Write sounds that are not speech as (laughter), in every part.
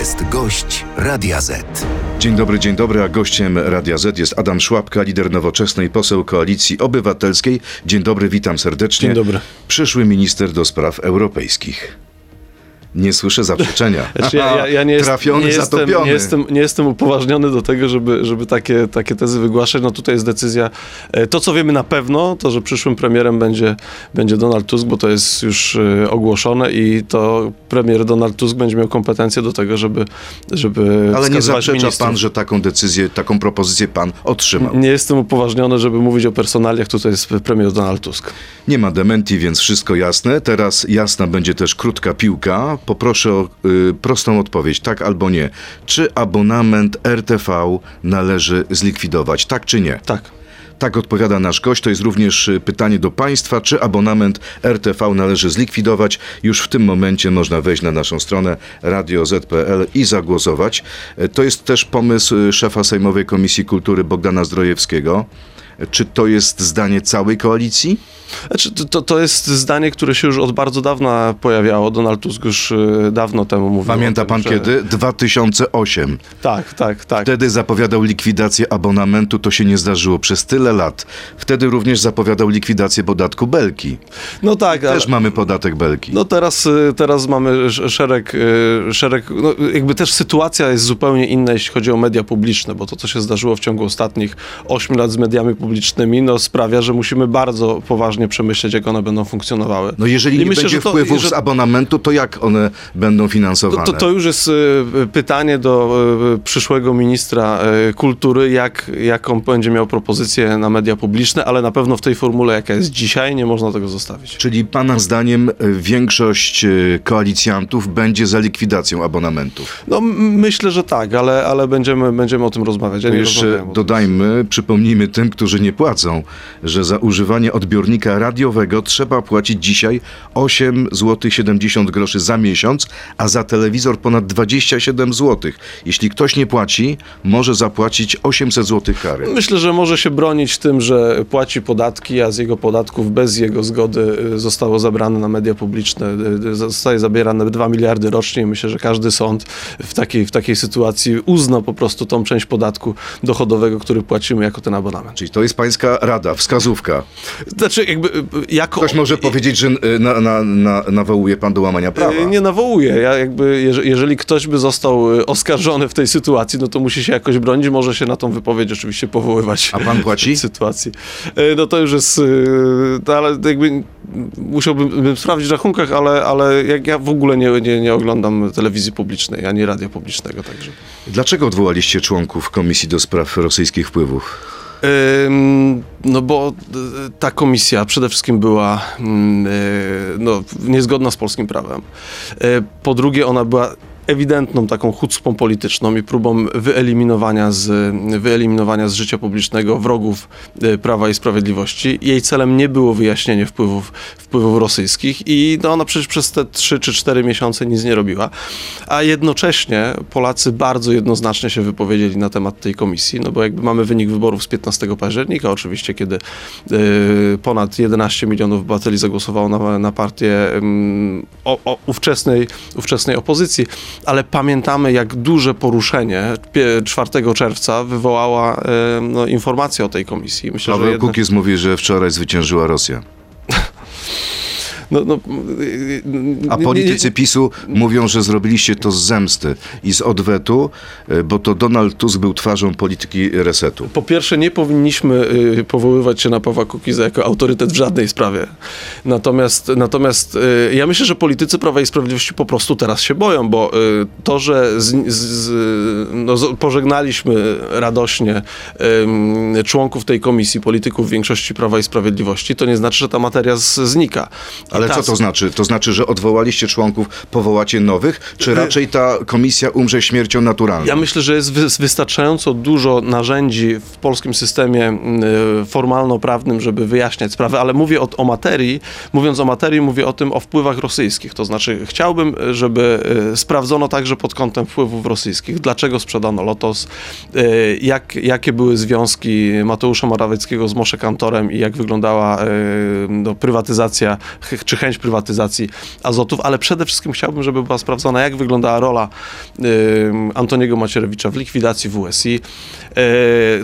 jest gość Radia Z. Dzień dobry, dzień dobry, a gościem Radia Z jest Adam Szłapka, lider nowoczesnej poseł Koalicji Obywatelskiej. Dzień dobry, witam serdecznie. Dzień dobry. Przyszły minister do spraw europejskich. Nie słyszę zaprzeczenia. (laughs) Znaczy, ja, ja, ja nie jest, Trafiony, nie jestem, zatopiony. nie, jestem, nie jestem upoważniony do tego, żeby, żeby takie, takie tezy wygłaszać. No tutaj jest decyzja. e, To, co wiemy na pewno, to, że przyszłym premierem będzie, będzie Donald Tusk, bo to jest już e, ogłoszone i to premier Donald Tusk będzie miał kompetencje do tego, żeby, żeby Ale nie zaprzecza ministrów. pan, że taką decyzję, taką propozycję pan otrzymał. Nie jestem upoważniony, żeby mówić o personaliach. Tutaj jest premier Donald Tusk. Nie ma dementi, więc wszystko jasne. Teraz jasna będzie też krótka piłka. Poproszę o y, prostą odpowiedź, tak albo nie. Czy abonament RTV należy zlikwidować, tak czy nie? Tak. Tak odpowiada nasz gość. To jest również y, pytanie do państwa, czy abonament RTV należy zlikwidować. Już w tym momencie można wejść na naszą stronę radio.z.pl i zagłosować. Y, To jest też pomysł y, szefa Sejmowej Komisji Kultury Bogdana Zdrojewskiego. Y, Czy to jest zdanie całej koalicji? Znaczy, to- to, jest zdanie, które się już od bardzo dawna pojawiało. Donald Tusk już e, dawno temu mówił. Pamięta tym, pan że... kiedy? 2008. Tak, tak, tak. Wtedy zapowiadał likwidację abonamentu, to się nie zdarzyło przez tyle lat. Wtedy również zapowiadał likwidację podatku Belki. No tak, ale... Też mamy podatek Belki. No teraz, y, teraz mamy sz- szereg, y, szereg no jakby też sytuacja jest zupełnie inna, jeśli chodzi o media publiczne, bo to, co się zdarzyło w ciągu ostatnich 8 lat z mediami publicznymi, no sprawia, że musimy bardzo poważnie przemyśleć, jak one będą funkcjonowały. No jeżeli I nie myślę, będzie to- wpływów że- z abonamentu, to jak one będą finansowane? To, to, to już jest y, pytanie do y, przyszłego ministra y, kultury, jak, jaką będzie miał propozycję na media publiczne, ale na pewno w tej formule, jaka jest dzisiaj, nie można tego zostawić. Czyli pana zdaniem większość koalicjantów będzie za likwidacją abonamentów? No myślę, że tak, ale, ale będziemy, będziemy o tym rozmawiać. Ja nie Jeszcze dodajmy, przypomnijmy tym, którzy nie płacą, że za używanie odbiornika radiowego trzeba płacić dzisiaj 8 zł 70 groszy za miesiąc, a za telewizor ponad 27 zł. Jeśli ktoś nie płaci, może zapłacić 800 zł kary. Myślę, że może się bronić tym, że płaci podatki, a z jego podatków bez jego zgody y, zostało zabrane na media publiczne. y, y, Zostaje zabierane 2 miliardy rocznie. Myślę, że każdy sąd w takiej, w takiej sytuacji uzna po prostu tą część podatku dochodowego, który płacimy jako ten abonament. Czyli to jest pańska rada, wskazówka. Znaczy, jakby y, jako. Ktoś może powiedzieć, że y, na, na, na, nawołuje pan do łamania prawa. Y, Nie nawołuję. Ja jakby, jeże- jeżeli ktoś by został y, oskarżony w tej sytuacji, no to musi się jakoś bronić, może się na tą wypowiedź oczywiście powoływać. A pan płaci? (laughs) W sytuacji. Y, No to już jest, y, to ale jakby musiałbym bym sprawdzić w rachunkach, ale, ale jak ja w ogóle nie, nie, nie oglądam telewizji publicznej, ani radia publicznego, także. Dlaczego odwołaliście członków Komisji do Spraw Rosyjskich Wpływów? No bo y, ta komisja przede wszystkim była mm, y, no, niezgodna z polskim prawem. Y, Po drugie, ona była ewidentną taką chucpą polityczną i próbą wyeliminowania z, wyeliminowania z życia publicznego wrogów y, Prawa i Sprawiedliwości. Jej celem nie było wyjaśnienie wpływów, wpływów rosyjskich i no, ona przecież przez te 3 czy 4 miesiące nic nie robiła. A jednocześnie Polacy bardzo jednoznacznie się wypowiedzieli na temat tej komisji, no bo jakby mamy wynik wyborów z 15 października, oczywiście, kiedy y, ponad 11 milionów obywateli zagłosowało na, na partię ym, o, o, ówczesnej, ówczesnej opozycji, ale pamiętamy, jak duże poruszenie pie- 4 czerwca wywołała y, no, informacja o tej komisji. Myślę, że Paweł jednak, Kukiz mówi, że wczoraj zwyciężyła Rosja. (laughs) no, no, y, y, A nie- nie- politycy PiSu mówią, że zrobiliście to z zemsty i z odwetu, y, bo to Donald Tusk był twarzą polityki resetu. Po pierwsze, nie powinniśmy y, powoływać się na Pawła Kukiza jako autorytet w żadnej sprawie. Natomiast, natomiast y, ja myślę, że politycy Prawa i Sprawiedliwości po prostu teraz się boją, bo y, to, że z, z, no, pożegnaliśmy radośnie członków tej komisji, polityków większości Prawa i Sprawiedliwości, to nie znaczy, że ta materia z, znika. I Ale co to znaczy? To znaczy, że odwołaliście członków, powołacie nowych, czy raczej ta komisja umrze śmiercią naturalną? Ja myślę, że jest wy- wystarczająco dużo narzędzi w polskim systemie y, formalno-prawnym, żeby wyjaśniać sprawy, ale mówię o, o materii, mówiąc o materii, mówię o tym, o wpływach rosyjskich. To znaczy, chciałbym, żeby y, sprawdzono także pod kątem wpływów rosyjskich, dlaczego sprzedano Lotos, y, jak, jakie były związki Mateusza Morawieckiego z Mosze Kantorem i jak wyglądała y, no, prywatyzacja czy chęć prywatyzacji azotów, ale przede wszystkim chciałbym, żeby była sprawdzona, jak wyglądała rola y, Antoniego Macierewicza w likwidacji WSI,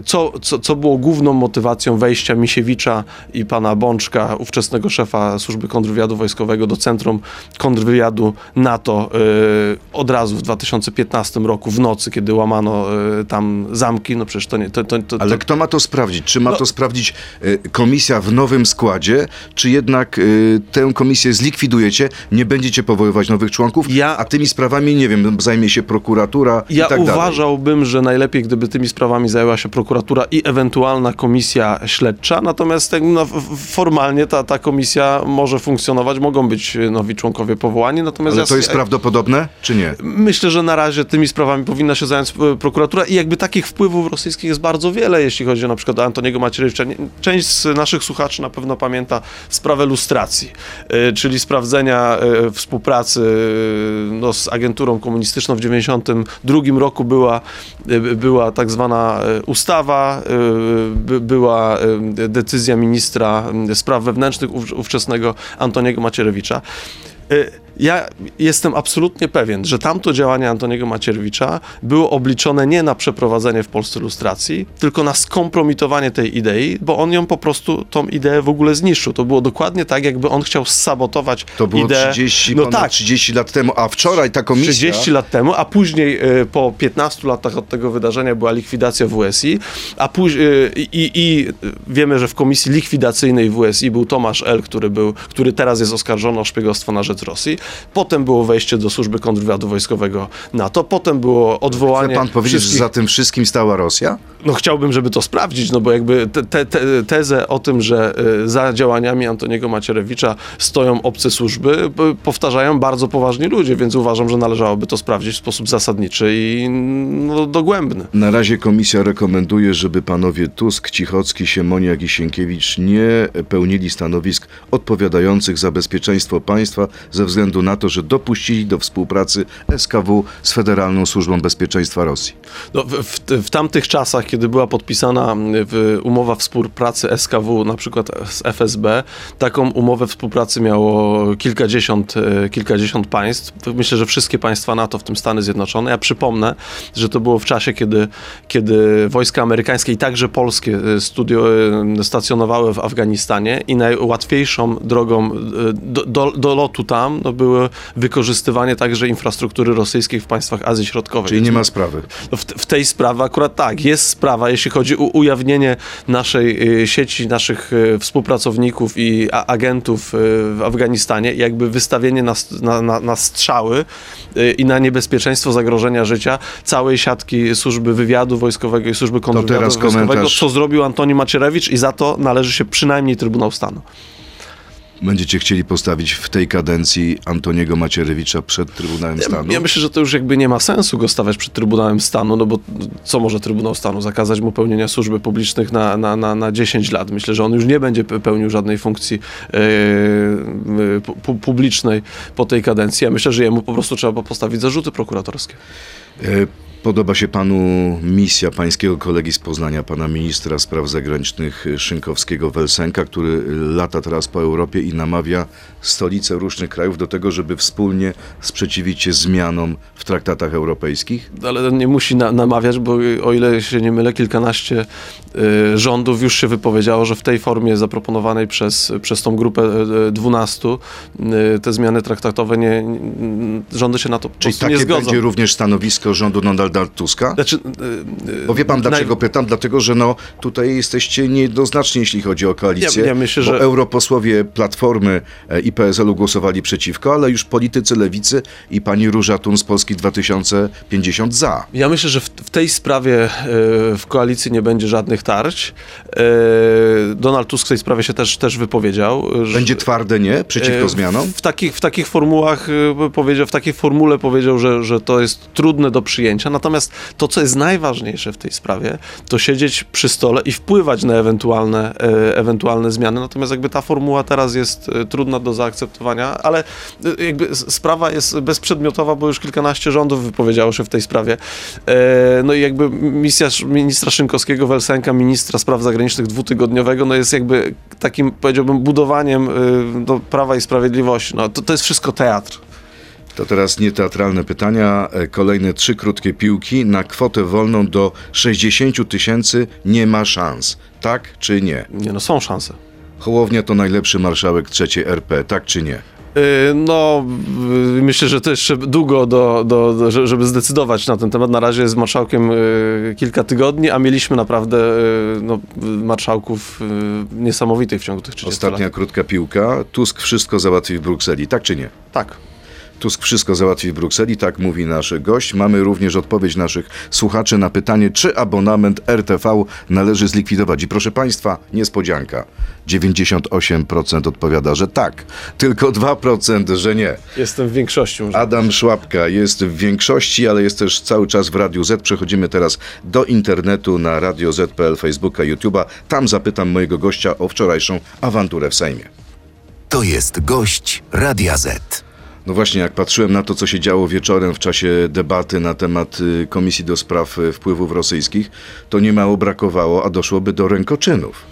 co, co, co było główną motywacją wejścia Misiewicza i pana Bączka, ówczesnego szefa służby kontrwywiadu wojskowego do Centrum Kontrwywiadu NATO y, od razu w 2015 roku w nocy, kiedy łamano y, tam zamki, no przecież to nie... To, to, to, Ale to, kto ma to sprawdzić? Czy ma No- to sprawdzić komisja w nowym składzie, czy jednak tę komisję zlikwidujecie, nie będziecie powoływać nowych członków, Ja- a tymi sprawami, nie wiem, zajmie się prokuratura Ja i tak dalej. uważałbym, że najlepiej, gdyby tymi sprawami zajęła się prokuratura i ewentualna komisja śledcza, natomiast no, formalnie ta, ta komisja może funkcjonować, mogą być e, nowi członkowie powołani, natomiast Ale to jest ja, prawdopodobne, czy nie? myślę, że na razie tymi sprawami powinna się zająć e, prokuratura i jakby takich wpływów rosyjskich jest bardzo wiele, jeśli chodzi na przykład o Antoniego Macierewicza. Część z naszych słuchaczy na pewno pamięta sprawę lustracji, e, czyli sprawdzenia współpracy no, z agenturą komunistyczną w 1992 roku była, była tak zwana e, ustawa, by- była e, decyzja ministra spraw wewnętrznych ów- ówczesnego Antoniego Macierewicza. E, Ja jestem absolutnie pewien, że tamto działanie Antoniego Macierewicza było obliczone nie na przeprowadzenie w Polsce lustracji, tylko na skompromitowanie tej idei, bo on ją po prostu, tą ideę w ogóle zniszczył. To było dokładnie tak, jakby on chciał sabotować To było ideę. 30, no tak, 30 lat temu, a wczoraj ta komisja... 30 lat temu, a później e, po 15 latach od tego wydarzenia była likwidacja WSI, a później i, i wiemy, że w komisji likwidacyjnej WSI był Tomasz L., który, był, który teraz jest oskarżony o szpiegostwo na rzecz Rosji. Potem było wejście do służby kontrwywiadu wojskowego NATO, potem było odwołanie Chce pan powiedzieć, że wszystkich... za tym wszystkim stała Rosja? No chciałbym, żeby to sprawdzić, no bo jakby te, te, te, tezę o tym, że y, za działaniami Antoniego Macierewicza stoją obce służby, y, powtarzają bardzo poważni ludzie, więc uważam, że należałoby to sprawdzić w sposób zasadniczy i no, dogłębny. Na razie komisja rekomenduje, żeby panowie Tusk, Cichocki, Siemoniak i Sienkiewicz nie pełnili stanowisk odpowiadających za bezpieczeństwo państwa ze względu na to, że dopuścili do współpracy SKW z Federalną Służbą Bezpieczeństwa Rosji. No, w, w, w tamtych czasach, kiedy była podpisana umowa współpracy SKW, na przykład z FSB, taką umowę współpracy miało kilkadziesiąt, e, kilkadziesiąt państw. Myślę, że wszystkie państwa NATO, w tym Stany Zjednoczone. Ja przypomnę, że to było w czasie, kiedy, kiedy wojska amerykańskie i także polskie e, studio, e, stacjonowały w Afganistanie i najłatwiejszą drogą do, do, do lotu tam no, było wykorzystywanie także infrastruktury rosyjskiej w państwach Azji Środkowej. Czyli nie ma sprawy. W, w tej sprawie akurat tak, jest sprawa, jeśli chodzi o ujawnienie naszej y, sieci, naszych y, współpracowników i a, agentów y, w Afganistanie, jakby wystawienie na, na, na, na strzały i na niebezpieczeństwo zagrożenia życia całej siatki służby wywiadu wojskowego i służby kontrwywiadu wojskowego, komentarz. co zrobił Antoni Macierewicz i za to należy się przynajmniej Trybunał Stanu. Będziecie chcieli postawić w tej kadencji Antoniego Macierewicza przed Trybunałem Stanu? Ja myślę, że to już jakby nie ma sensu go stawiać przed Trybunałem Stanu, no bo co może Trybunał Stanu? Zakazać mu pełnienia służby publicznych na, na, na, na 10 lat. Myślę, że on już nie będzie pe- pełnił żadnej funkcji pu- pu- publicznej po tej kadencji. Ja myślę, że jemu po prostu trzeba postawić zarzuty prokuratorskie. E, Podoba się panu misja pańskiego kolegi z Poznania, pana ministra spraw zagranicznych Szynkowskiego Welsenka, który lata teraz po Europie i namawia stolice różnych krajów do tego, żeby wspólnie sprzeciwić się zmianom w traktatach europejskich? Ale nie musi na, namawiać, bo o ile się nie mylę, kilkanaście y, rządów już się wypowiedziało, że w tej formie zaproponowanej przez, przez tą grupę y, 12 y, te zmiany traktatowe nie, rządy się na to Czyli prostu nie takie zgodzą. będzie również stanowisko rządu Donalda Tuska? Znaczy, y, y, Bo wie pan dlaczego naj- pytam? Dlatego, że no tutaj jesteście niejednoznaczni, jeśli chodzi o koalicję. Ja- ja myślę, bo że- europosłowie Platformy e, i PSL-u głosowali przeciwko, ale już politycy lewicy i pani Róża Tun z Polski 2050 za. Ja myślę, że w, w tej sprawie e, w koalicji nie będzie żadnych tarć. E, Donald Tusk w tej sprawie się też, też wypowiedział. że- Będzie twarde nie przeciwko zmianom? W takich, w takich formułach powiedział, w takiej formule powiedział, że, że to jest trudne do przyjęcia. Natomiast to, co jest najważniejsze w tej sprawie, to siedzieć przy stole i wpływać na ewentualne, e, ewentualne zmiany. Natomiast jakby ta formuła teraz jest e, trudna do zaakceptowania, ale e, jakby sprawa jest bezprzedmiotowa, bo już kilkanaście rządów wypowiedziało się w tej sprawie. No i jakby misja ministra Szynkowskiego, Welsenka, ministra spraw zagranicznych dwutygodniowego, no jest jakby takim, powiedziałbym, budowaniem do Prawa i Sprawiedliwości. No to, to jest wszystko teatr. To teraz nieteatralne pytania. E, Kolejne trzy krótkie piłki. Na kwotę wolną do 60 tysięcy nie ma szans. Tak czy nie? Nie no, są szanse. Hołownia to najlepszy marszałek trzeciej RP. Tak czy nie? Y, No, myślę, że to jeszcze długo, do, do, do, że- żeby zdecydować na ten temat. Na razie z marszałkiem y, kilka tygodni, a mieliśmy naprawdę no, marszałków niesamowitych w ciągu tych 30 Ostatnia lat. krótka piłka. Tusk wszystko załatwi w Brukseli. Tak czy nie? Tak. Tusk wszystko załatwi w Brukseli, tak mówi nasz gość. Mamy również odpowiedź naszych słuchaczy na pytanie, czy abonament RTV należy zlikwidować. I proszę Państwa, niespodzianka. 98% odpowiada, że tak, tylko 2%, że nie. Jestem w większości. Może. Adam Szłapka jest w większości, ale jest też cały czas w Radiu Z. Przechodzimy teraz do internetu na Radio Z.pl, Facebooka, YouTube'a. Tam zapytam mojego gościa o wczorajszą awanturę w Sejmie. To jest gość Radia Z. No właśnie, jak patrzyłem na to, co się działo wieczorem w czasie debaty na temat y, Komisji do Spraw y, Wpływów Rosyjskich, to niemało brakowało, a doszłoby do rękoczynów.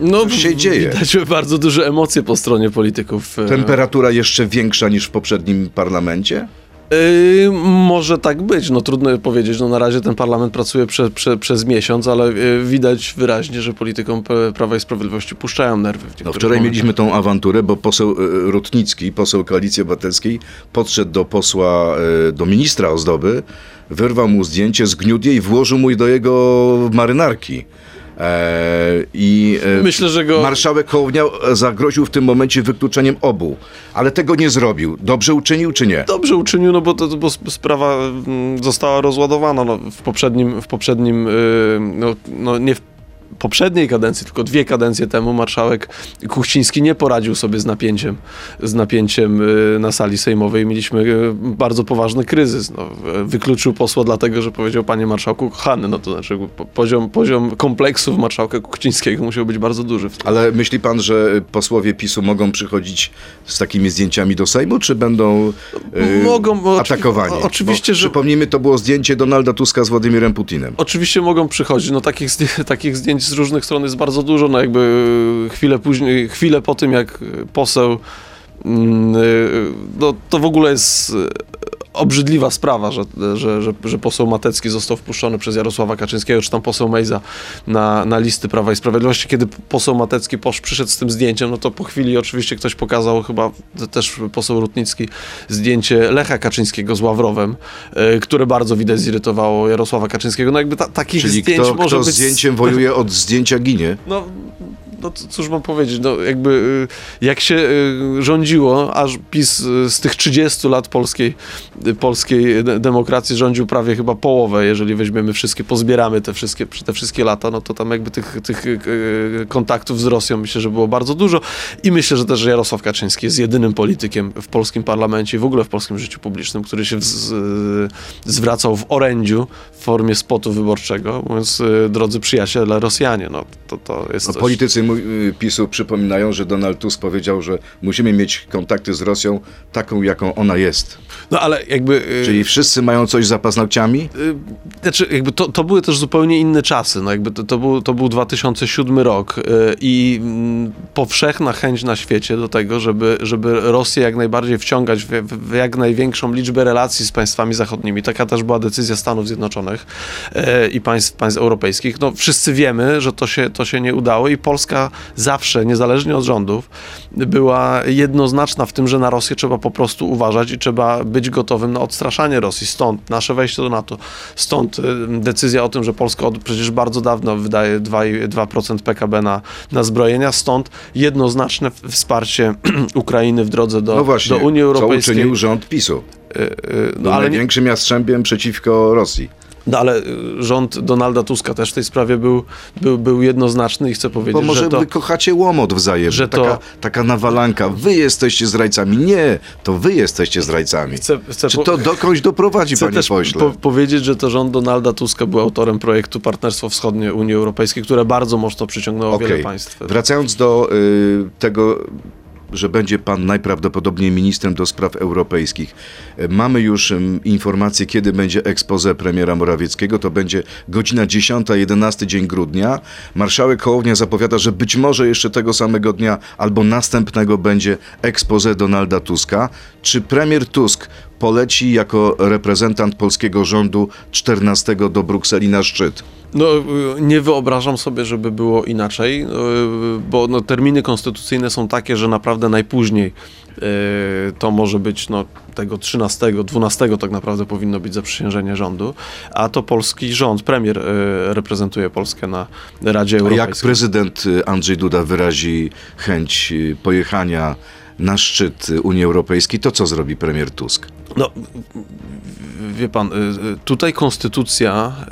No, się dzieje? Widać bardzo duże emocje po stronie polityków. e, Temperatura jeszcze większa niż w poprzednim parlamencie? Yy, może tak być, no trudno powiedzieć. No, na razie ten parlament pracuje prze, prze, przez miesiąc, ale yy, widać wyraźnie, że politykom Prawa i Sprawiedliwości puszczają nerwy. W No wczoraj momentach. mieliśmy tą awanturę, bo poseł y, Rutnicki, poseł Koalicji Obywatelskiej, podszedł do posła, y, do ministra ozdoby, wyrwał mu zdjęcie, zgniótł je i włożył mu do jego marynarki. E, I e, Myślę, że go- marszałek Hołownia zagroził w tym momencie wykluczeniem obu, ale tego nie zrobił. Dobrze uczynił czy nie? Dobrze uczynił, no bo, to, bo sp- sprawa mm, została rozładowana no, w poprzednim, w poprzednim yy, no, no nie w poprzedniej kadencji, tylko dwie kadencje temu marszałek Kuchciński nie poradził sobie z napięciem, z napięciem yy, na sali sejmowej. Mieliśmy yy, bardzo poważny kryzys. No, yy, wykluczył posła dlatego, że powiedział panie marszałku kochany, no to znaczy po- poziom, poziom kompleksów marszałka Kuchcińskiego musiał być bardzo duży. Ale myśli pan, że posłowie PiSu mogą przychodzić z takimi zdjęciami do Sejmu, czy będą e, Mogą, oczywi- atakowani? oczywiście, Bo, że- Przypomnijmy, to było zdjęcie Donalda Tuska z Władimirem Putinem. Oczywiście mogą przychodzić, no takich, takich zdjęć z różnych stron jest bardzo dużo, no jakby y, chwilę później, chwilę po tym jak poseł, mm, y, no to w ogóle jest obrzydliwa sprawa, że, że, że, że poseł Matecki został wpuszczony przez Jarosława Kaczyńskiego, czy tam poseł Mejza na, na listy Prawa i Sprawiedliwości. Kiedy poseł Matecki posz, przyszedł z tym zdjęciem, no to po chwili oczywiście ktoś pokazał, chyba też poseł Rutnicki, zdjęcie Lecha Kaczyńskiego z Ławrowem, y, które bardzo widać zirytowało Jarosława Kaczyńskiego. No jakby ta, takich Czyli zdjęć kto, może kto być... zdjęciem wojuje, od zdjęcia ginie. No, no cóż mam powiedzieć, no jakby y, jak się y, rządziło, aż PiS y, z tych 30 lat polskiej, polskiej de- demokracji rządził prawie chyba połowę, jeżeli weźmiemy wszystkie, pozbieramy te wszystkie, te wszystkie lata, no to tam jakby tych, tych kontaktów z Rosją myślę, że było bardzo dużo i myślę, że też że Jarosław Kaczyński jest jedynym politykiem w polskim parlamencie i w ogóle w polskim życiu publicznym, który się z, zwracał w orędziu w formie spotu wyborczego, mówiąc, drodzy przyjaciele Rosjanie, no to, to jest No, coś... politycy PiSu przypominają, że Donald Tusk powiedział, że musimy mieć kontakty z Rosją taką, jaką ona jest. No ale jakby... y, Czyli wszyscy mają coś za paznokciami? y, Znaczy, jakby to, to były też zupełnie inne czasy. No jakby to, to, był, to był 2007 rok y, i mm, powszechna chęć na świecie do tego, żeby, żeby Rosję jak najbardziej wciągać w, w, jak największą liczbę relacji z państwami zachodnimi. Taka też była decyzja Stanów Zjednoczonych y, i państw, państw europejskich. No wszyscy wiemy, że to się, to się nie udało i Polska zawsze, niezależnie od rządów, była jednoznaczna w tym, że na Rosję trzeba po prostu uważać i trzeba być gotowym na odstraszanie Rosji. Stąd nasze wejście do NATO. Stąd y, decyzja o tym, że Polska od przecież bardzo dawno wydaje 2, 2% PKB na, na zbrojenia. Stąd jednoznaczne wsparcie (clears throat) Ukrainy w drodze do, No właśnie, do Unii co Europejskiej. uczynił rząd PiSu? Y, y, No, ale nie, największym jastrzębiem przeciwko Rosji. No ale y, rząd Donalda Tuska też w tej sprawie był, był, był jednoznaczny i chcę powiedzieć, Bo może że to... wy kochacie łomot wzajemnie. że to- taka, taka nawalanka. Wy jesteście zdrajcami. Nie, to wy jesteście zdrajcami. Chcę, chcę Czy to dokądś doprowadzi, Chcę panie też pośle? po powiedzieć, że to rząd Donalda Tuska był autorem projektu Partnerstwo Wschodnie Unii Europejskiej, które bardzo mocno przyciągnęło Okej. wiele państw. Wracając do y, tego że będzie pan najprawdopodobniej ministrem do spraw europejskich. E, Mamy już informację, kiedy będzie expose premiera Morawieckiego. To będzie godzina 10-11 dzień grudnia. Marszałek Hołownia zapowiada, że być może jeszcze tego samego dnia albo następnego będzie expose Donalda Tuska. Czy premier Tusk poleci jako reprezentant polskiego rządu 14 do Brukseli na szczyt? No, nie wyobrażam sobie, żeby było inaczej, y, bo no, terminy konstytucyjne są takie, że naprawdę najpóźniej y, to może być no, tego 13, 12 tak naprawdę powinno być zaprzysiężenie rządu, a to polski rząd, premier y, reprezentuje Polskę na Radzie A jak Europejskiej. prezydent Andrzej Duda wyrazi chęć pojechania na szczyt Unii Europejskiej, to co zrobi premier Tusk? No, wie pan, y, y, tutaj konstytucja y,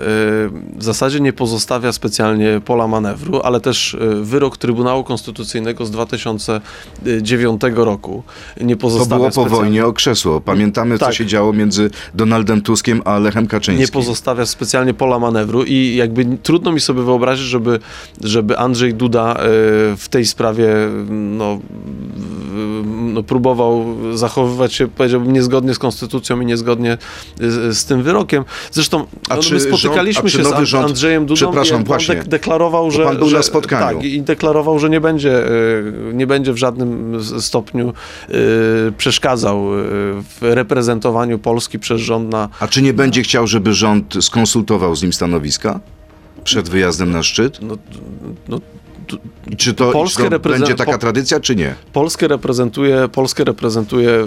w zasadzie nie pozostawia specjalnie pola manewru, ale też wyrok Trybunału Konstytucyjnego z 2009 roku nie To pozostawia było po specjalnie- wojnie o krzesło. Pamiętamy, co Tak. się działo między Donaldem Tuskiem a Lechem Kaczyńskim. nie pozostawia specjalnie pola manewru i jakby trudno mi sobie wyobrazić, żeby, żeby Andrzej Duda w tej sprawie no, no, próbował zachowywać się, powiedziałbym, niezgodnie z konstytucją i niezgodnie z, z tym wyrokiem. Zresztą A no, my rząd- spotykaliśmy a czy się z rząd- Andrzejem Dudą Przepraszam, i właśnie. dek- deklarował, że... pan był że, na spotkaniu. Tak, i deklarował, że nie będzie, e, nie będzie w żadnym stopniu e, przeszkadzał e, w reprezentowaniu Polski przez rząd na, A czy nie będzie chciał, żeby rząd skonsultował z nim stanowiska przed wyjazdem na szczyt? no, no, I czy to, Polskę to będzie taka tradycja, czy nie? Polskę reprezentuje, Polskę reprezentuje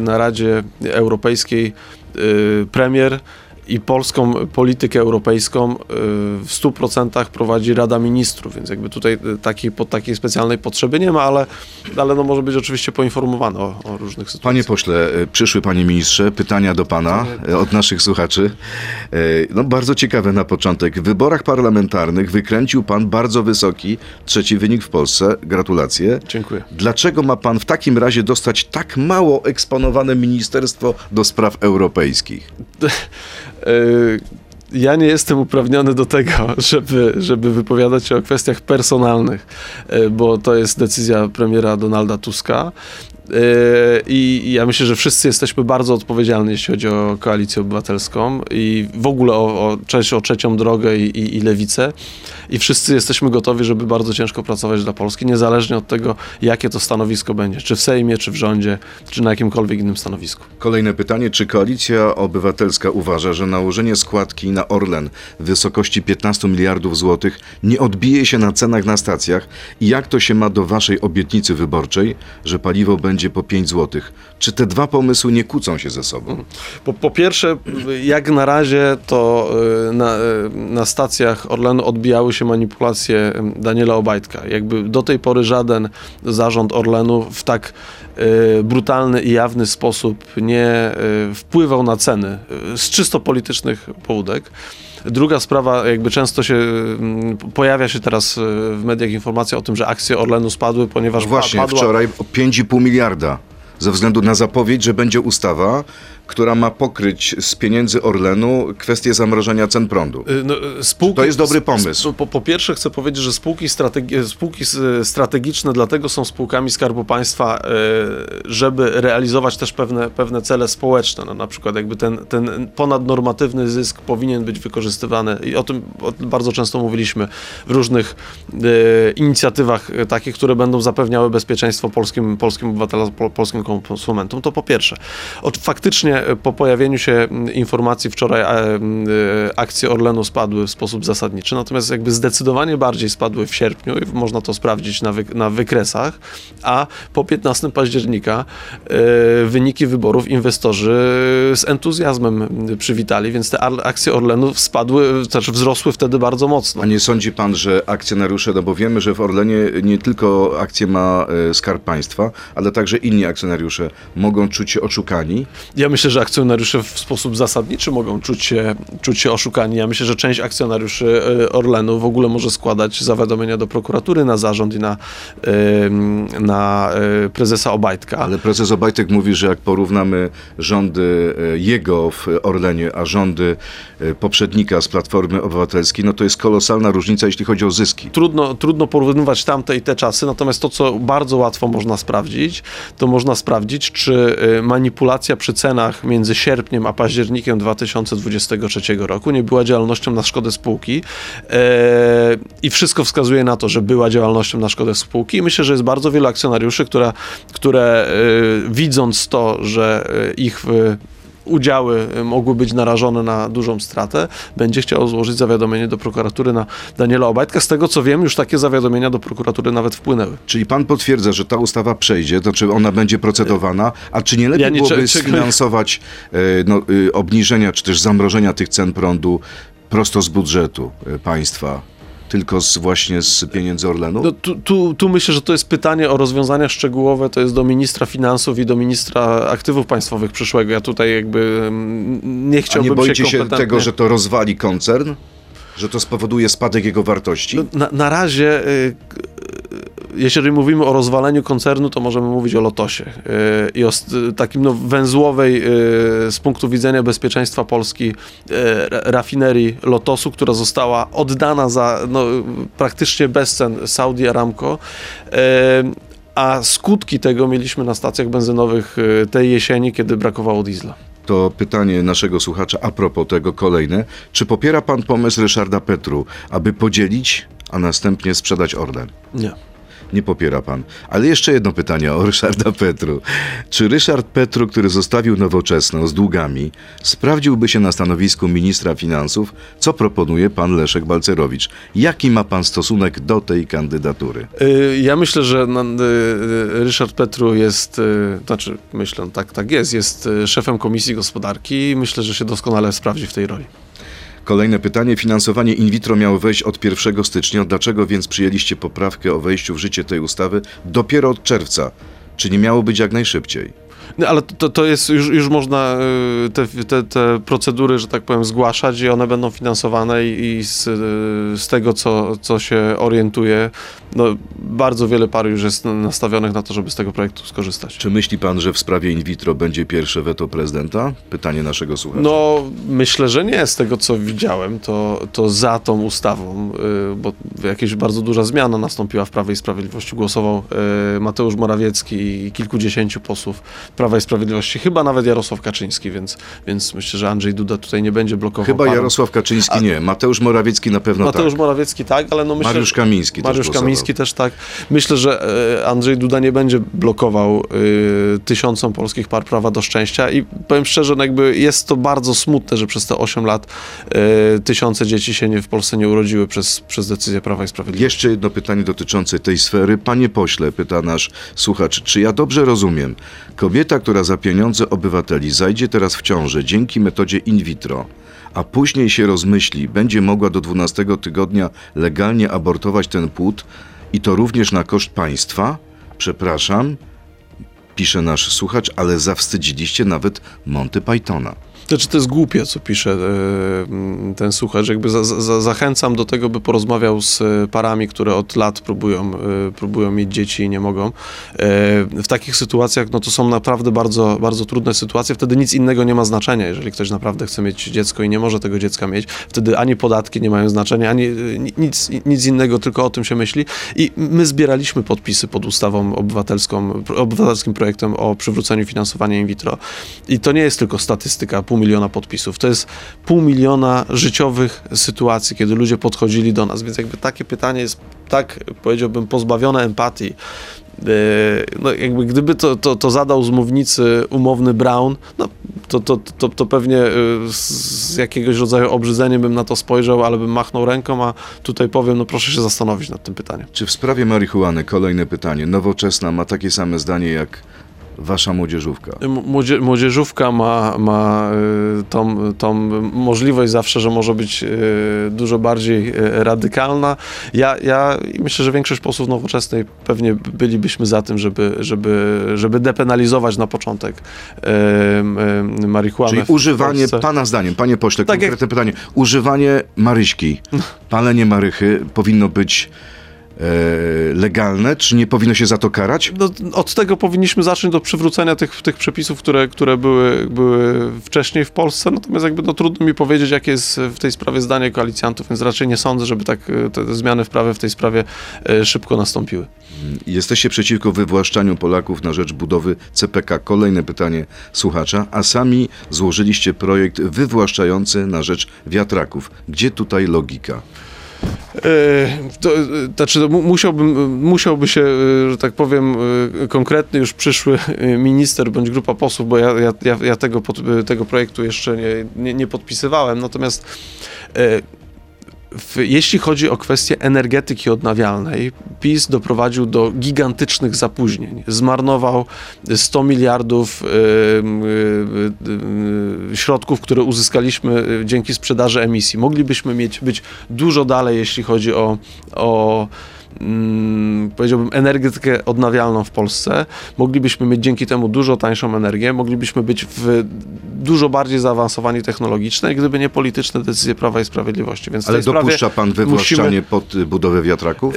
na Radzie Europejskiej premier i polską politykę europejską y, w 100% prowadzi Rada Ministrów, więc jakby tutaj y, takiej, takiej specjalnej potrzeby nie ma, ale, ale no może być oczywiście poinformowany o, o różnych sytuacjach. Panie pośle, y, przyszły panie ministrze, pytania do pana od naszych słuchaczy. No bardzo ciekawe na początek. W wyborach parlamentarnych wykręcił pan bardzo wysoki trzeci wynik w Polsce. Gratulacje. Dziękuję. Dlaczego ma pan w takim razie dostać tak mało eksponowane Ministerstwo do Spraw Europejskich? (laughs) Y, Ja nie jestem uprawniony do tego, (laughs) żeby, żeby wypowiadać się o kwestiach personalnych, y, bo to jest decyzja premiera Donalda Tuska. Y, I ja myślę, że wszyscy jesteśmy bardzo odpowiedzialni, jeśli chodzi o koalicję obywatelską i w ogóle o, o, o trzecią drogę i, i, i lewicę. I wszyscy jesteśmy gotowi, żeby bardzo ciężko pracować dla Polski, niezależnie od tego, jakie to stanowisko będzie, czy w Sejmie, czy w rządzie, czy na jakimkolwiek innym stanowisku. Kolejne pytanie. Czy Koalicja Obywatelska uważa, że nałożenie składki na Orlen w wysokości 15 miliardów złotych nie odbije się na cenach na stacjach? I jak to się ma do waszej obietnicy wyborczej, że paliwo będzie po 5 złotych? Czy te dwa pomysły nie kłócą się ze sobą? Po, po pierwsze, jak na razie to y, na, y, na stacjach Orlenu odbijały się manipulacje y, Daniela Obajtka. Jakby do tej pory żaden zarząd Orlenu w tak brutalny i jawny sposób nie wpływał na ceny z czysto politycznych pobudek. Druga sprawa, jakby często się mm, pojawia się teraz y, w mediach informacja o tym, że akcje Orlenu spadły, ponieważ pa- Właśnie, padła wczoraj o 5,5 miliarda. Ze względu na zapowiedź, że będzie ustawa, która ma pokryć z pieniędzy Orlenu kwestię zamrożenia cen prądu. Y, No, y, spółki, to jest dobry pomysł? Po, po pierwsze chcę powiedzieć, że spółki, strategi- spółki s- strategiczne dlatego są spółkami Skarbu Państwa, y, żeby realizować też pewne, pewne cele społeczne. No, na przykład jakby ten, ten ponadnormatywny zysk powinien być wykorzystywany i o tym o, bardzo często mówiliśmy w różnych y, inicjatywach y, takich, które będą zapewniały bezpieczeństwo polskim, polskim obywatelom, pol, polskim konsumentom. To po pierwsze. Od, faktycznie y, po pojawieniu się mm, informacji wczoraj mm, y, akcje Orlenu spadły w sposób zasadniczy, natomiast jakby zdecydowanie bardziej spadły w sierpniu i można to sprawdzić na, wy, na wykresach, a po 15 października y, wyniki wyborów inwestorzy z entuzjazmem y, przywitali, więc te akcje Orlenu spadły, znaczy wzrosły wtedy bardzo mocno. A nie sądzi pan, że akcjonariusze, no bo wiemy, że w Orlenie nie tylko akcje ma e, Skarb Państwa, ale także inni akcjonariusze mogą czuć się oszukani? Ja myślę, myślę, że akcjonariusze w sposób zasadniczy mogą czuć się, czuć się oszukani. Ja myślę, że część akcjonariuszy e, Orlenu w ogóle może składać zawiadomienia do prokuratury na zarząd i na, na e, prezesa Obajtka. Ale prezes Obajtek mówi, że jak porównamy rządy e, jego w Orlenie, a rządy poprzednika z Platformy Obywatelskiej, no to jest kolosalna różnica, jeśli chodzi o zyski. Trudno, trudno porównywać tamte i te czasy, natomiast to, co bardzo łatwo można sprawdzić, to można sprawdzić, czy manipulacja przy cenach między sierpniem a październikiem 2023 roku. Nie była działalnością na szkodę spółki. E, i wszystko wskazuje na to, że była działalnością na szkodę spółki. I myślę, że jest bardzo wielu akcjonariuszy, które, które y, widząc to, że y, ich udziały y, mogły być narażone na dużą stratę, będzie chciał złożyć zawiadomienie do prokuratury na Daniela Obajtka. Z tego co wiem, już takie zawiadomienia do prokuratury nawet wpłynęły. Czyli pan potwierdza, że ta ustawa przejdzie, to czy ona będzie procedowana, a czy nie lepiej Ja nie byłoby czekaj. sfinansować e, no, y, obniżenia czy też zamrożenia tych cen prądu prosto z budżetu e, państwa, tylko z, właśnie z pieniędzy Orlenu? No, tu, tu, tu myślę, że to jest pytanie o rozwiązania szczegółowe, to jest do ministra finansów i do ministra aktywów państwowych przyszłego. Ja tutaj jakby mm, nie a chciałbym nie boicie się kompetentnie- tego, że to rozwali koncern? Że to spowoduje spadek jego wartości? No, Na, na razie, y, y, jeżeli mówimy o rozwaleniu koncernu, to możemy mówić o Lotosie y, i o takim no, węzłowej y, z punktu widzenia bezpieczeństwa Polski y, ra- rafinerii Lotosu, która została oddana za no, praktycznie bezcen Saudi Aramco. A skutki tego mieliśmy na stacjach benzynowych tej jesieni, kiedy brakowało diesla. To pytanie naszego słuchacza a propos tego kolejne. Czy popiera pan pomysł Ryszarda Petru, aby podzielić, a następnie sprzedać Orlen? Nie. Nie popiera pan. Ale jeszcze jedno pytanie o Ryszarda Petru. Czy Ryszard Petru, który zostawił nowoczesną z długami, sprawdziłby się na stanowisku ministra finansów, co proponuje pan Leszek Balcerowicz? Jaki ma pan stosunek do tej kandydatury? Y, Ja myślę, że na- y, y, Ryszard Petru jest, znaczy myślę, tak, tak jest, jest szefem Komisji Gospodarki i myślę, że się doskonale sprawdzi w tej roli. Kolejne pytanie. Finansowanie in vitro miało wejść od 1 stycznia. Dlaczego więc przyjęliście poprawkę o wejściu w życie tej ustawy dopiero od czerwca? Czy nie miało być jak najszybciej? No, ale to, to jest, już, już można y, te, te, te procedury, że tak powiem, zgłaszać i one będą finansowane i, i z, y, z tego, co, co się orientuje, no, bardzo wiele par już jest nastawionych na to, żeby z tego projektu skorzystać. Czy myśli pan, że w sprawie in vitro będzie pierwsze weto prezydenta? Pytanie naszego słuchacza. No, myślę, że nie. Z tego, co widziałem, to, to za tą ustawą, y, bo jakaś bardzo duża zmiana nastąpiła w Prawie i Sprawiedliwości. Głosował Mateusz Morawiecki i kilkudziesięciu posłów Prawa i Sprawiedliwości, chyba nawet Jarosław Kaczyński, więc, więc myślę, że Andrzej Duda tutaj nie będzie blokował. Chyba paru. Jarosław Kaczyński nie. Mateusz Morawiecki na pewno Mateusz tak. Morawiecki tak, ale no myślę... Mariusz Kamiński też Mariusz głosował. Kamiński też tak. Myślę, że e, Andrzej Duda nie będzie blokował e, tysiącom polskich par prawa do szczęścia i powiem szczerze, no jakby jest to bardzo smutne, że przez te 8 lat e, tysiące dzieci się nie, w Polsce nie urodziły przez, przez decyzję Prawa i Sprawiedliwości. Jeszcze jedno pytanie dotyczące tej sfery. Panie pośle, pyta nasz słuchacz, czy ja dobrze rozumiem? Kobieta, która za pieniądze obywateli zajdzie teraz w ciążę dzięki metodzie in vitro, a później się rozmyśli, będzie mogła do 12 tygodnia legalnie abortować ten płód i to również na koszt państwa? Przepraszam, pisze nasz słuchacz, ale zawstydziliście nawet Monty Pythona. Znaczy, to jest głupie, co pisze e, ten słuchacz. Jakby za, za, zachęcam do tego, by porozmawiał z e, parami, które od lat próbują, e, próbują mieć dzieci i nie mogą. W takich sytuacjach, no to są naprawdę bardzo, bardzo trudne sytuacje. Wtedy nic innego nie ma znaczenia. Jeżeli ktoś naprawdę chce mieć dziecko i nie może tego dziecka mieć, wtedy ani podatki nie mają znaczenia, ani ni- nic, nic innego, tylko o tym się myśli. I my zbieraliśmy podpisy pod ustawą obywatelską, obywatelskim projektem o przywróceniu finansowania in vitro. I to nie jest tylko statystyka, pół miliona podpisów. To jest pół miliona życiowych sytuacji, kiedy ludzie podchodzili do nas. Więc jakby takie pytanie jest tak, powiedziałbym, pozbawione empatii. Yy, No jakby gdyby to, to, to zadał z mównicy umowny Brown, no to, to, to, to pewnie z z jakiegoś rodzaju obrzydzeniem bym na to spojrzał, ale bym machnął ręką, a tutaj powiem, no proszę się zastanowić nad tym pytaniem. Czy w sprawie marihuany, kolejne pytanie, nowoczesna ma takie same zdanie jak wasza młodzieżówka? Młodzie, młodzieżówka ma, ma y, tą, tą możliwość zawsze, że może być y, dużo bardziej y, radykalna. Ja, ja myślę, że większość posłów nowoczesnej pewnie bylibyśmy za tym, żeby, żeby, żeby depenalizować na początek marihuanę. Czyli używanie, pana zdaniem, panie pośle, tak konkretne jak... pytanie, używanie maryśki, palenie marychy powinno być legalne? Czy nie powinno się za to karać? No, od tego powinniśmy zacząć do przywrócenia tych, tych przepisów, które, które były, były wcześniej w Polsce. Natomiast jakby no, trudno mi powiedzieć, jakie jest w tej sprawie zdanie koalicjantów, więc raczej nie sądzę, żeby tak e, te zmiany w prawie w tej sprawie e, szybko nastąpiły. Jesteście przeciwko wywłaszczaniu Polaków na rzecz budowy CPK. Kolejne pytanie słuchacza. A sami złożyliście projekt wywłaszczający na rzecz wiatraków. Gdzie tutaj logika? E, to, znaczy, musiałbym, musiałby się, e, że tak powiem, e, konkretny już przyszły minister bądź grupa posłów, bo ja, ja, ja tego, tego projektu jeszcze nie, nie, nie podpisywałem, natomiast w, jeśli chodzi o kwestię energetyki odnawialnej, PiS doprowadził do gigantycznych zapóźnień. Zmarnował 100 miliardów y, y, y, środków, które uzyskaliśmy dzięki sprzedaży emisji. Moglibyśmy mieć być dużo dalej, jeśli chodzi o, o mm, powiedziałbym, energetykę odnawialną w Polsce. Moglibyśmy mieć dzięki temu dużo tańszą energię, moglibyśmy być w dużo bardziej zaawansowani technologicznie, gdyby nie polityczne decyzje Prawa i Sprawiedliwości. Więc Ale dopuszcza pan wywłaszczanie musimy... pod budowę wiatraków?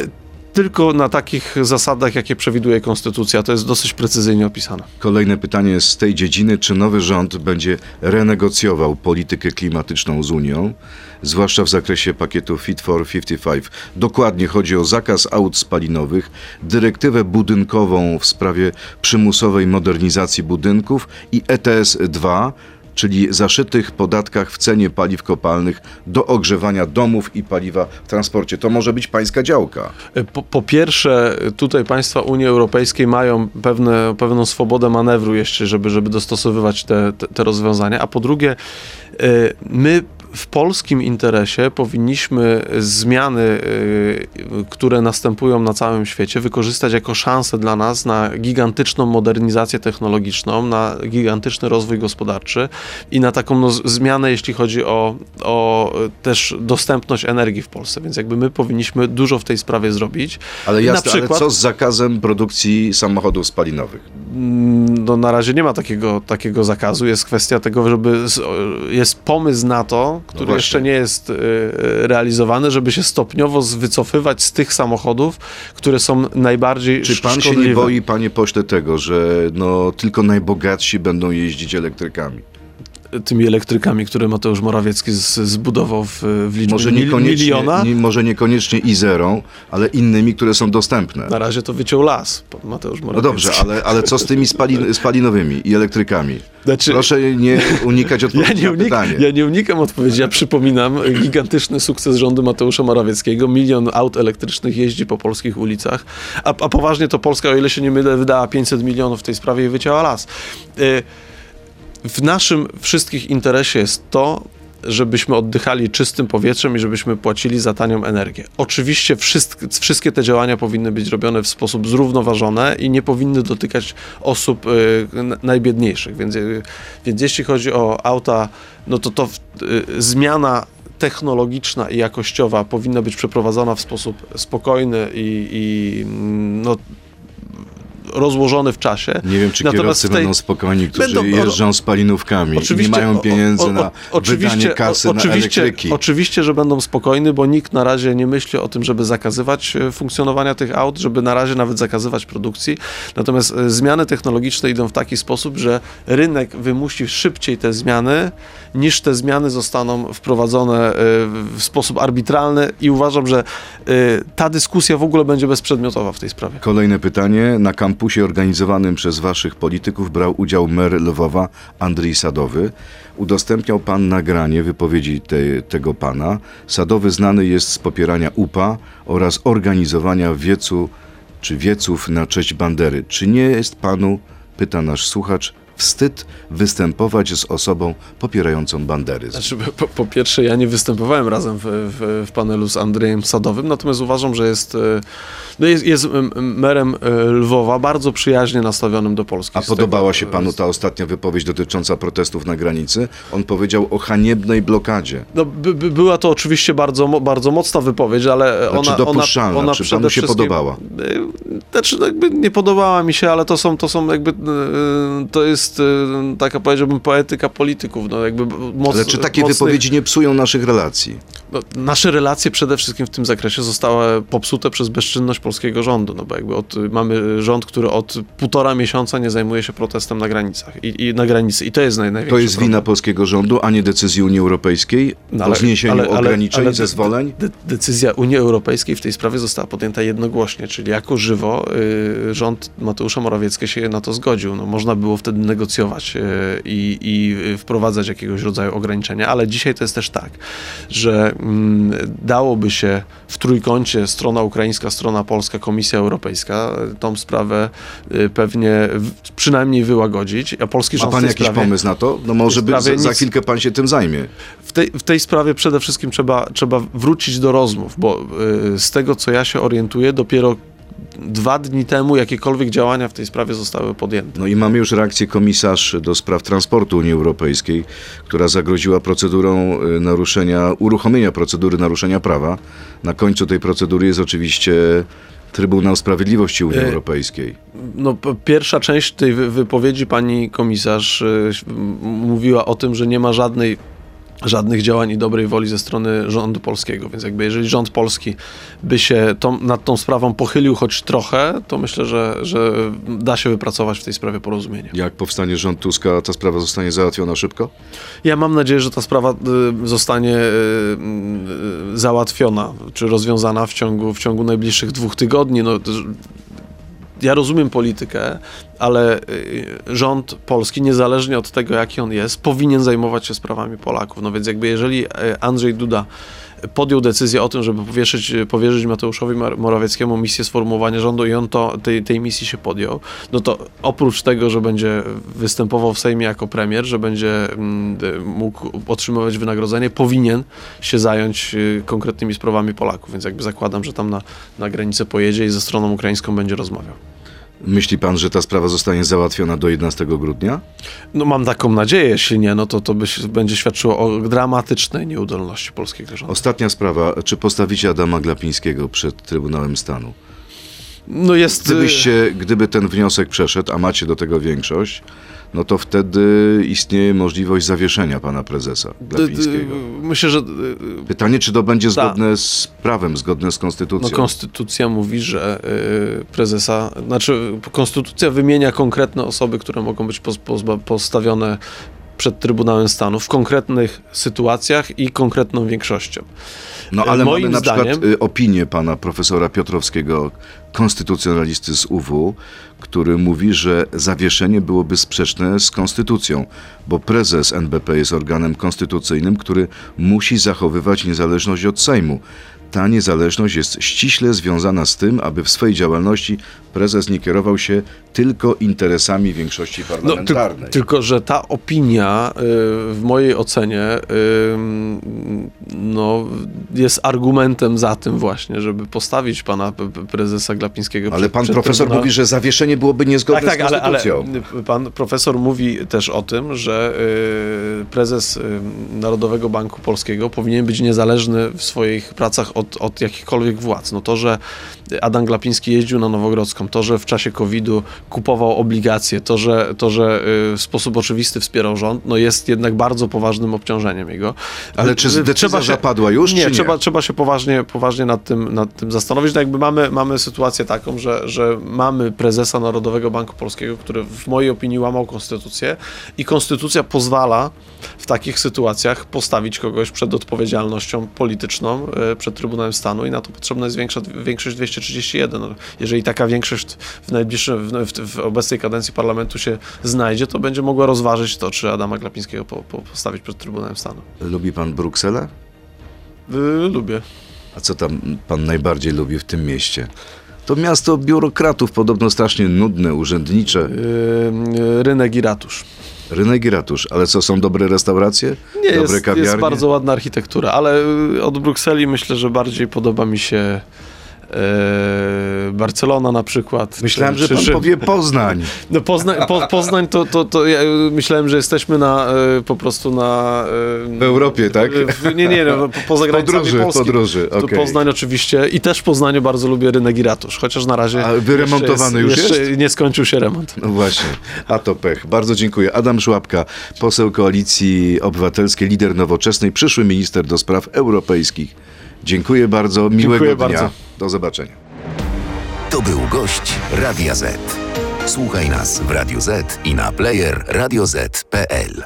tylko na takich zasadach, jakie przewiduje konstytucja. To jest dosyć precyzyjnie opisane. Kolejne pytanie z tej dziedziny. Czy nowy rząd będzie renegocjował politykę klimatyczną z Unią, zwłaszcza w zakresie pakietu Fit for 55? Dokładnie chodzi o zakaz aut spalinowych, dyrektywę budynkową w sprawie przymusowej modernizacji budynków i ETS 2, czyli zaszytych podatkach w cenie paliw kopalnych do ogrzewania domów i paliwa w transporcie. To może być pańska działka. Po, po pierwsze, tutaj państwa Unii Europejskiej mają pewne, pewną swobodę manewru jeszcze, żeby, żeby dostosowywać te, te, te rozwiązania, a po drugie, y, my w polskim interesie powinniśmy zmiany, y, które następują na całym świecie, wykorzystać jako szansę dla nas na gigantyczną modernizację technologiczną, na gigantyczny rozwój gospodarczy i na taką no, zmianę, jeśli chodzi o, o też dostępność energii w Polsce. Więc jakby my powinniśmy dużo w tej sprawie zrobić. Ale jasne, przykład, ale co z zakazem produkcji samochodów spalinowych? Mm, no, na razie nie ma takiego, takiego zakazu. Jest kwestia tego, żeby jest pomysł na to, który no jeszcze nie jest y, realizowany, żeby się stopniowo wycofywać z tych samochodów, które są najbardziej Czy pan szkodliwe. się nie boi, panie pośle, tego, że no, tylko najbogatsi będą jeździć elektrykami? Tymi elektrykami, które Mateusz Morawiecki z, zbudował w, w liczbie może miliona. Nie, może niekoniecznie i zerą, ale innymi, które są dostępne. Na razie to wyciął las Mateusz Morawiecki. No dobrze, ale, ale co z tymi spalin, (laughs) spalinowymi i elektrykami? Znaczy, Proszę nie unikać (laughs) odpowiedzi ja nie unik, pytanie. Ja nie unikam odpowiedzi. Ja przypominam gigantyczny sukces rządu Mateusza Morawieckiego. Milion aut elektrycznych jeździ po polskich ulicach. A, a poważnie to Polska, o ile się nie mylę, wydała 500 milionów w tej sprawie i wycięła las. Y w naszym wszystkich interesie jest to, żebyśmy oddychali czystym powietrzem i żebyśmy płacili za tanią energię. Oczywiście wszystkie, wszystkie te działania powinny być robione w sposób zrównoważony i nie powinny dotykać osób y, najbiedniejszych. Więc, y, więc jeśli chodzi o auta, no to to y, zmiana technologiczna i jakościowa powinna być przeprowadzona w sposób spokojny i, i mm, no, rozłożony w czasie. Nie wiem, czy Natomiast kierowcy tej... będą spokojni, którzy będą, jeżdżą spalinówkami i nie mają pieniędzy o, o, o, na wydanie kasy na elektryki. Oczywiście, że będą spokojni, bo nikt na razie nie myśli o tym, żeby zakazywać e, funkcjonowania tych aut, żeby na razie nawet zakazywać produkcji. Natomiast e, zmiany technologiczne idą w taki sposób, że rynek wymusi szybciej te zmiany, niż te zmiany zostaną wprowadzone e, w sposób arbitralny i uważam, że ta dyskusja w ogóle będzie bezprzedmiotowa w tej sprawie. Kolejne pytanie. Na kampusie organizowanym przez waszych polityków brał udział mer Lwowa Andrzej Sadowy. Udostępniał pan nagranie wypowiedzi te, tego pana. Sadowy znany jest z popierania UPA oraz organizowania wiecu czy wieców na cześć Bandery. Czy nie jest panu, pyta nasz słuchacz, wstyd występować z osobą popierającą banderyzm. Znaczy, po, po pierwsze, ja nie występowałem razem w, w, w panelu z Andrzejem Sadowym, natomiast uważam, że jest, e, no jest, jest merem e, Lwowa, bardzo przyjaźnie nastawionym do Polski. A podobała tego- się panu ta ostatnia wypowiedź dotycząca protestów na granicy? On powiedział o haniebnej blokadzie. No, by, by była to oczywiście bardzo, bardzo mocna wypowiedź, ale Znaczy ona, ona, ona czy przede panu się wszystkim- podobała? Znaczy, no jakby nie podobała mi się, ale to są, to są jakby, y, to jest y, taka powiedziałbym poetyka polityków, no jakby moc, Ale czy takie mocnych- wypowiedzi nie psują naszych relacji? No, nasze relacje przede wszystkim w tym zakresie zostały popsute przez bezczynność polskiego rządu, no bo jakby od, mamy rząd, który od półtora miesiąca nie zajmuje się protestem na granicach i, i na granicy i to jest naj, największy To jest problem. wina polskiego rządu, a nie decyzji Unii Europejskiej No, o zniesieniu ograniczeń, de- zezwoleń? De, decyzja Unii Europejskiej w tej sprawie została podjęta jednogłośnie, czyli jako żywo y, rząd Mateusza Morawieckiego się na to zgodził. No, można było wtedy negocjować y, i, i wprowadzać jakiegoś rodzaju ograniczenia, ale dzisiaj to jest też tak, że mm, dałoby się w trójkącie strona ukraińska, strona polska, Komisja Europejska y, tą sprawę pewnie przynajmniej wyłagodzić, a polski Ma rząd pan w tej jakiś sprawie, pomysł na to? No może by za, za chwilkę pan się tym zajmie. w tej, w tej sprawie przede wszystkim trzeba, trzeba wrócić do rozmów, bo z tego co ja się orientuję, dopiero dwa dni temu jakiekolwiek działania w tej sprawie zostały podjęte. No i mamy już reakcję komisarz do spraw transportu Unii Europejskiej, która zagroziła procedurą y, naruszenia, uruchomienia procedury naruszenia prawa. Na końcu tej procedury jest oczywiście Trybunał Sprawiedliwości Unii E, Europejskiej. No, pierwsza część tej wy- wypowiedzi pani komisarz y, mówiła o tym, że nie ma żadnej żadnych działań i dobrej woli ze strony rządu polskiego, więc jakby jeżeli rząd polski by się tą, nad tą sprawą pochylił choć trochę, to myślę, że, że da się wypracować w tej sprawie porozumienie. Jak powstanie rząd Tuska, ta sprawa zostanie załatwiona szybko? Ja mam nadzieję, że ta sprawa y, zostanie y, y, załatwiona czy rozwiązana w ciągu, w ciągu najbliższych dwóch tygodni. No, ja rozumiem politykę, ale y, rząd polski, niezależnie od tego, jaki on jest, powinien zajmować się sprawami Polaków. No więc jakby jeżeli y, Andrzej Duda podjął decyzję o tym, żeby powieszyć, powierzyć Mateuszowi Morawieckiemu misję sformułowania rządu i on to, tej, tej misji się podjął, no to oprócz tego, że będzie występował w Sejmie jako premier, że będzie mm, mógł otrzymywać wynagrodzenie, powinien się zająć y, konkretnymi sprawami Polaków, więc jakby zakładam, że tam na, na granicę pojedzie i ze stroną ukraińską będzie rozmawiał. Myśli pan, że ta sprawa zostanie załatwiona do 11 grudnia? No mam taką nadzieję, jeśli nie, no to to by będzie świadczyło o dramatycznej nieudolności polskiego rządu. Ostatnia sprawa. Czy postawicie Adama Glapińskiego przed Trybunałem Stanu? No jest... y, Gdybyście, gdyby ten wniosek przeszedł, a macie do tego większość, no to wtedy istnieje możliwość zawieszenia pana prezesa Glapińskiego. Myślę, że y, Pytanie, czy to będzie Tak. zgodne z prawem, zgodne z No, konstytucją? konstytucja mówi, że y, prezesa, znaczy konstytucja wymienia konkretne osoby, które mogą być pozba- postawione przed Trybunałem Stanu w konkretnych sytuacjach i konkretną większością. no ale moim mamy na zdaniem- przykład y, opinię pana profesora Piotrowskiego, konstytucjonalisty z UW, który mówi, że zawieszenie byłoby sprzeczne z konstytucją, bo prezes NBP jest organem konstytucyjnym, który musi zachowywać niezależność od Sejmu. Ta niezależność jest ściśle związana z tym, aby w swojej działalności prezes nie kierował się tylko interesami większości No, ty, parlamentarnej. tylko, że ta opinia y, w mojej ocenie y, no, jest argumentem za tym właśnie, żeby postawić pana prezesa Glapińskiego ale przed- pan przed profesor Trybunałem. mówi, że zawieszenie byłoby niezgodne Tak, tak, z ale, ale konstytucją. pan profesor mówi też o tym, że y, prezes y, Narodowego Banku Polskiego powinien być niezależny w swoich pracach od, od jakichkolwiek władz. No to, że Adam Glapiński jeździł na Nowogrodzką, to, że w czasie COVID-u kupował obligacje, to, że, to, że y, w sposób oczywisty wspierał rząd, no jest jednak bardzo poważnym obciążeniem jego. Ale czy Y, decyzja zapadła już, Nie, nie? trzeba, trzeba się poważnie, poważnie nad, tym, nad tym zastanowić. No jakby mamy, mamy sytuację taką, że, że mamy prezesa Narodowego Banku Polskiego, który w mojej opinii łamał konstytucję i konstytucja pozwala w takich sytuacjach postawić kogoś przed odpowiedzialnością polityczną, przed Trybunałem Stanu i na to potrzebna jest większa, większość 231. No, jeżeli taka większość w najbliższym, w, w, w obecnej kadencji parlamentu się znajdzie, to będzie mogła rozważyć to, czy Adama Glapińskiego po, po, postawić przed Trybunałem Stanu. Lubi pan Brukselę? Y, lubię. A co tam pan najbardziej lubi w tym mieście? To miasto biurokratów, podobno strasznie nudne, urzędnicze. Yy, rynek i ratusz. Rynek i ratusz. Ale co, są dobre restauracje? Nie, dobre jest, kawiarnie? jest bardzo ładna architektura, ale y, od Brukseli myślę, że bardziej podoba mi się Barcelona na przykład. Myślałem, że Czy- pan czy- powie Poznań. (laughs) No Poznań, po, Poznań to, to, to ja myślałem, że jesteśmy na, e, po prostu na... e, W Europie, tak? w- Nie, nie, no, po- poza granicami Podróży, Polski. podróży, okej. Poznań oczywiście i też w Poznaniu bardzo lubię rynek i ratusz, chociaż na razie A wyremontowany jeszcze już jeszcze jest? nie skończył się remont. No właśnie, a to pech. Bardzo dziękuję. Adam Szłapka, poseł Koalicji Obywatelskiej, lider nowoczesnej, przyszły minister do spraw europejskich. Dziękuję bardzo, miłego Dziękuję dnia. bardzo. Do zobaczenia. To był gość Radia Z. Słuchaj nas w Radio Z i na player radioz.pl.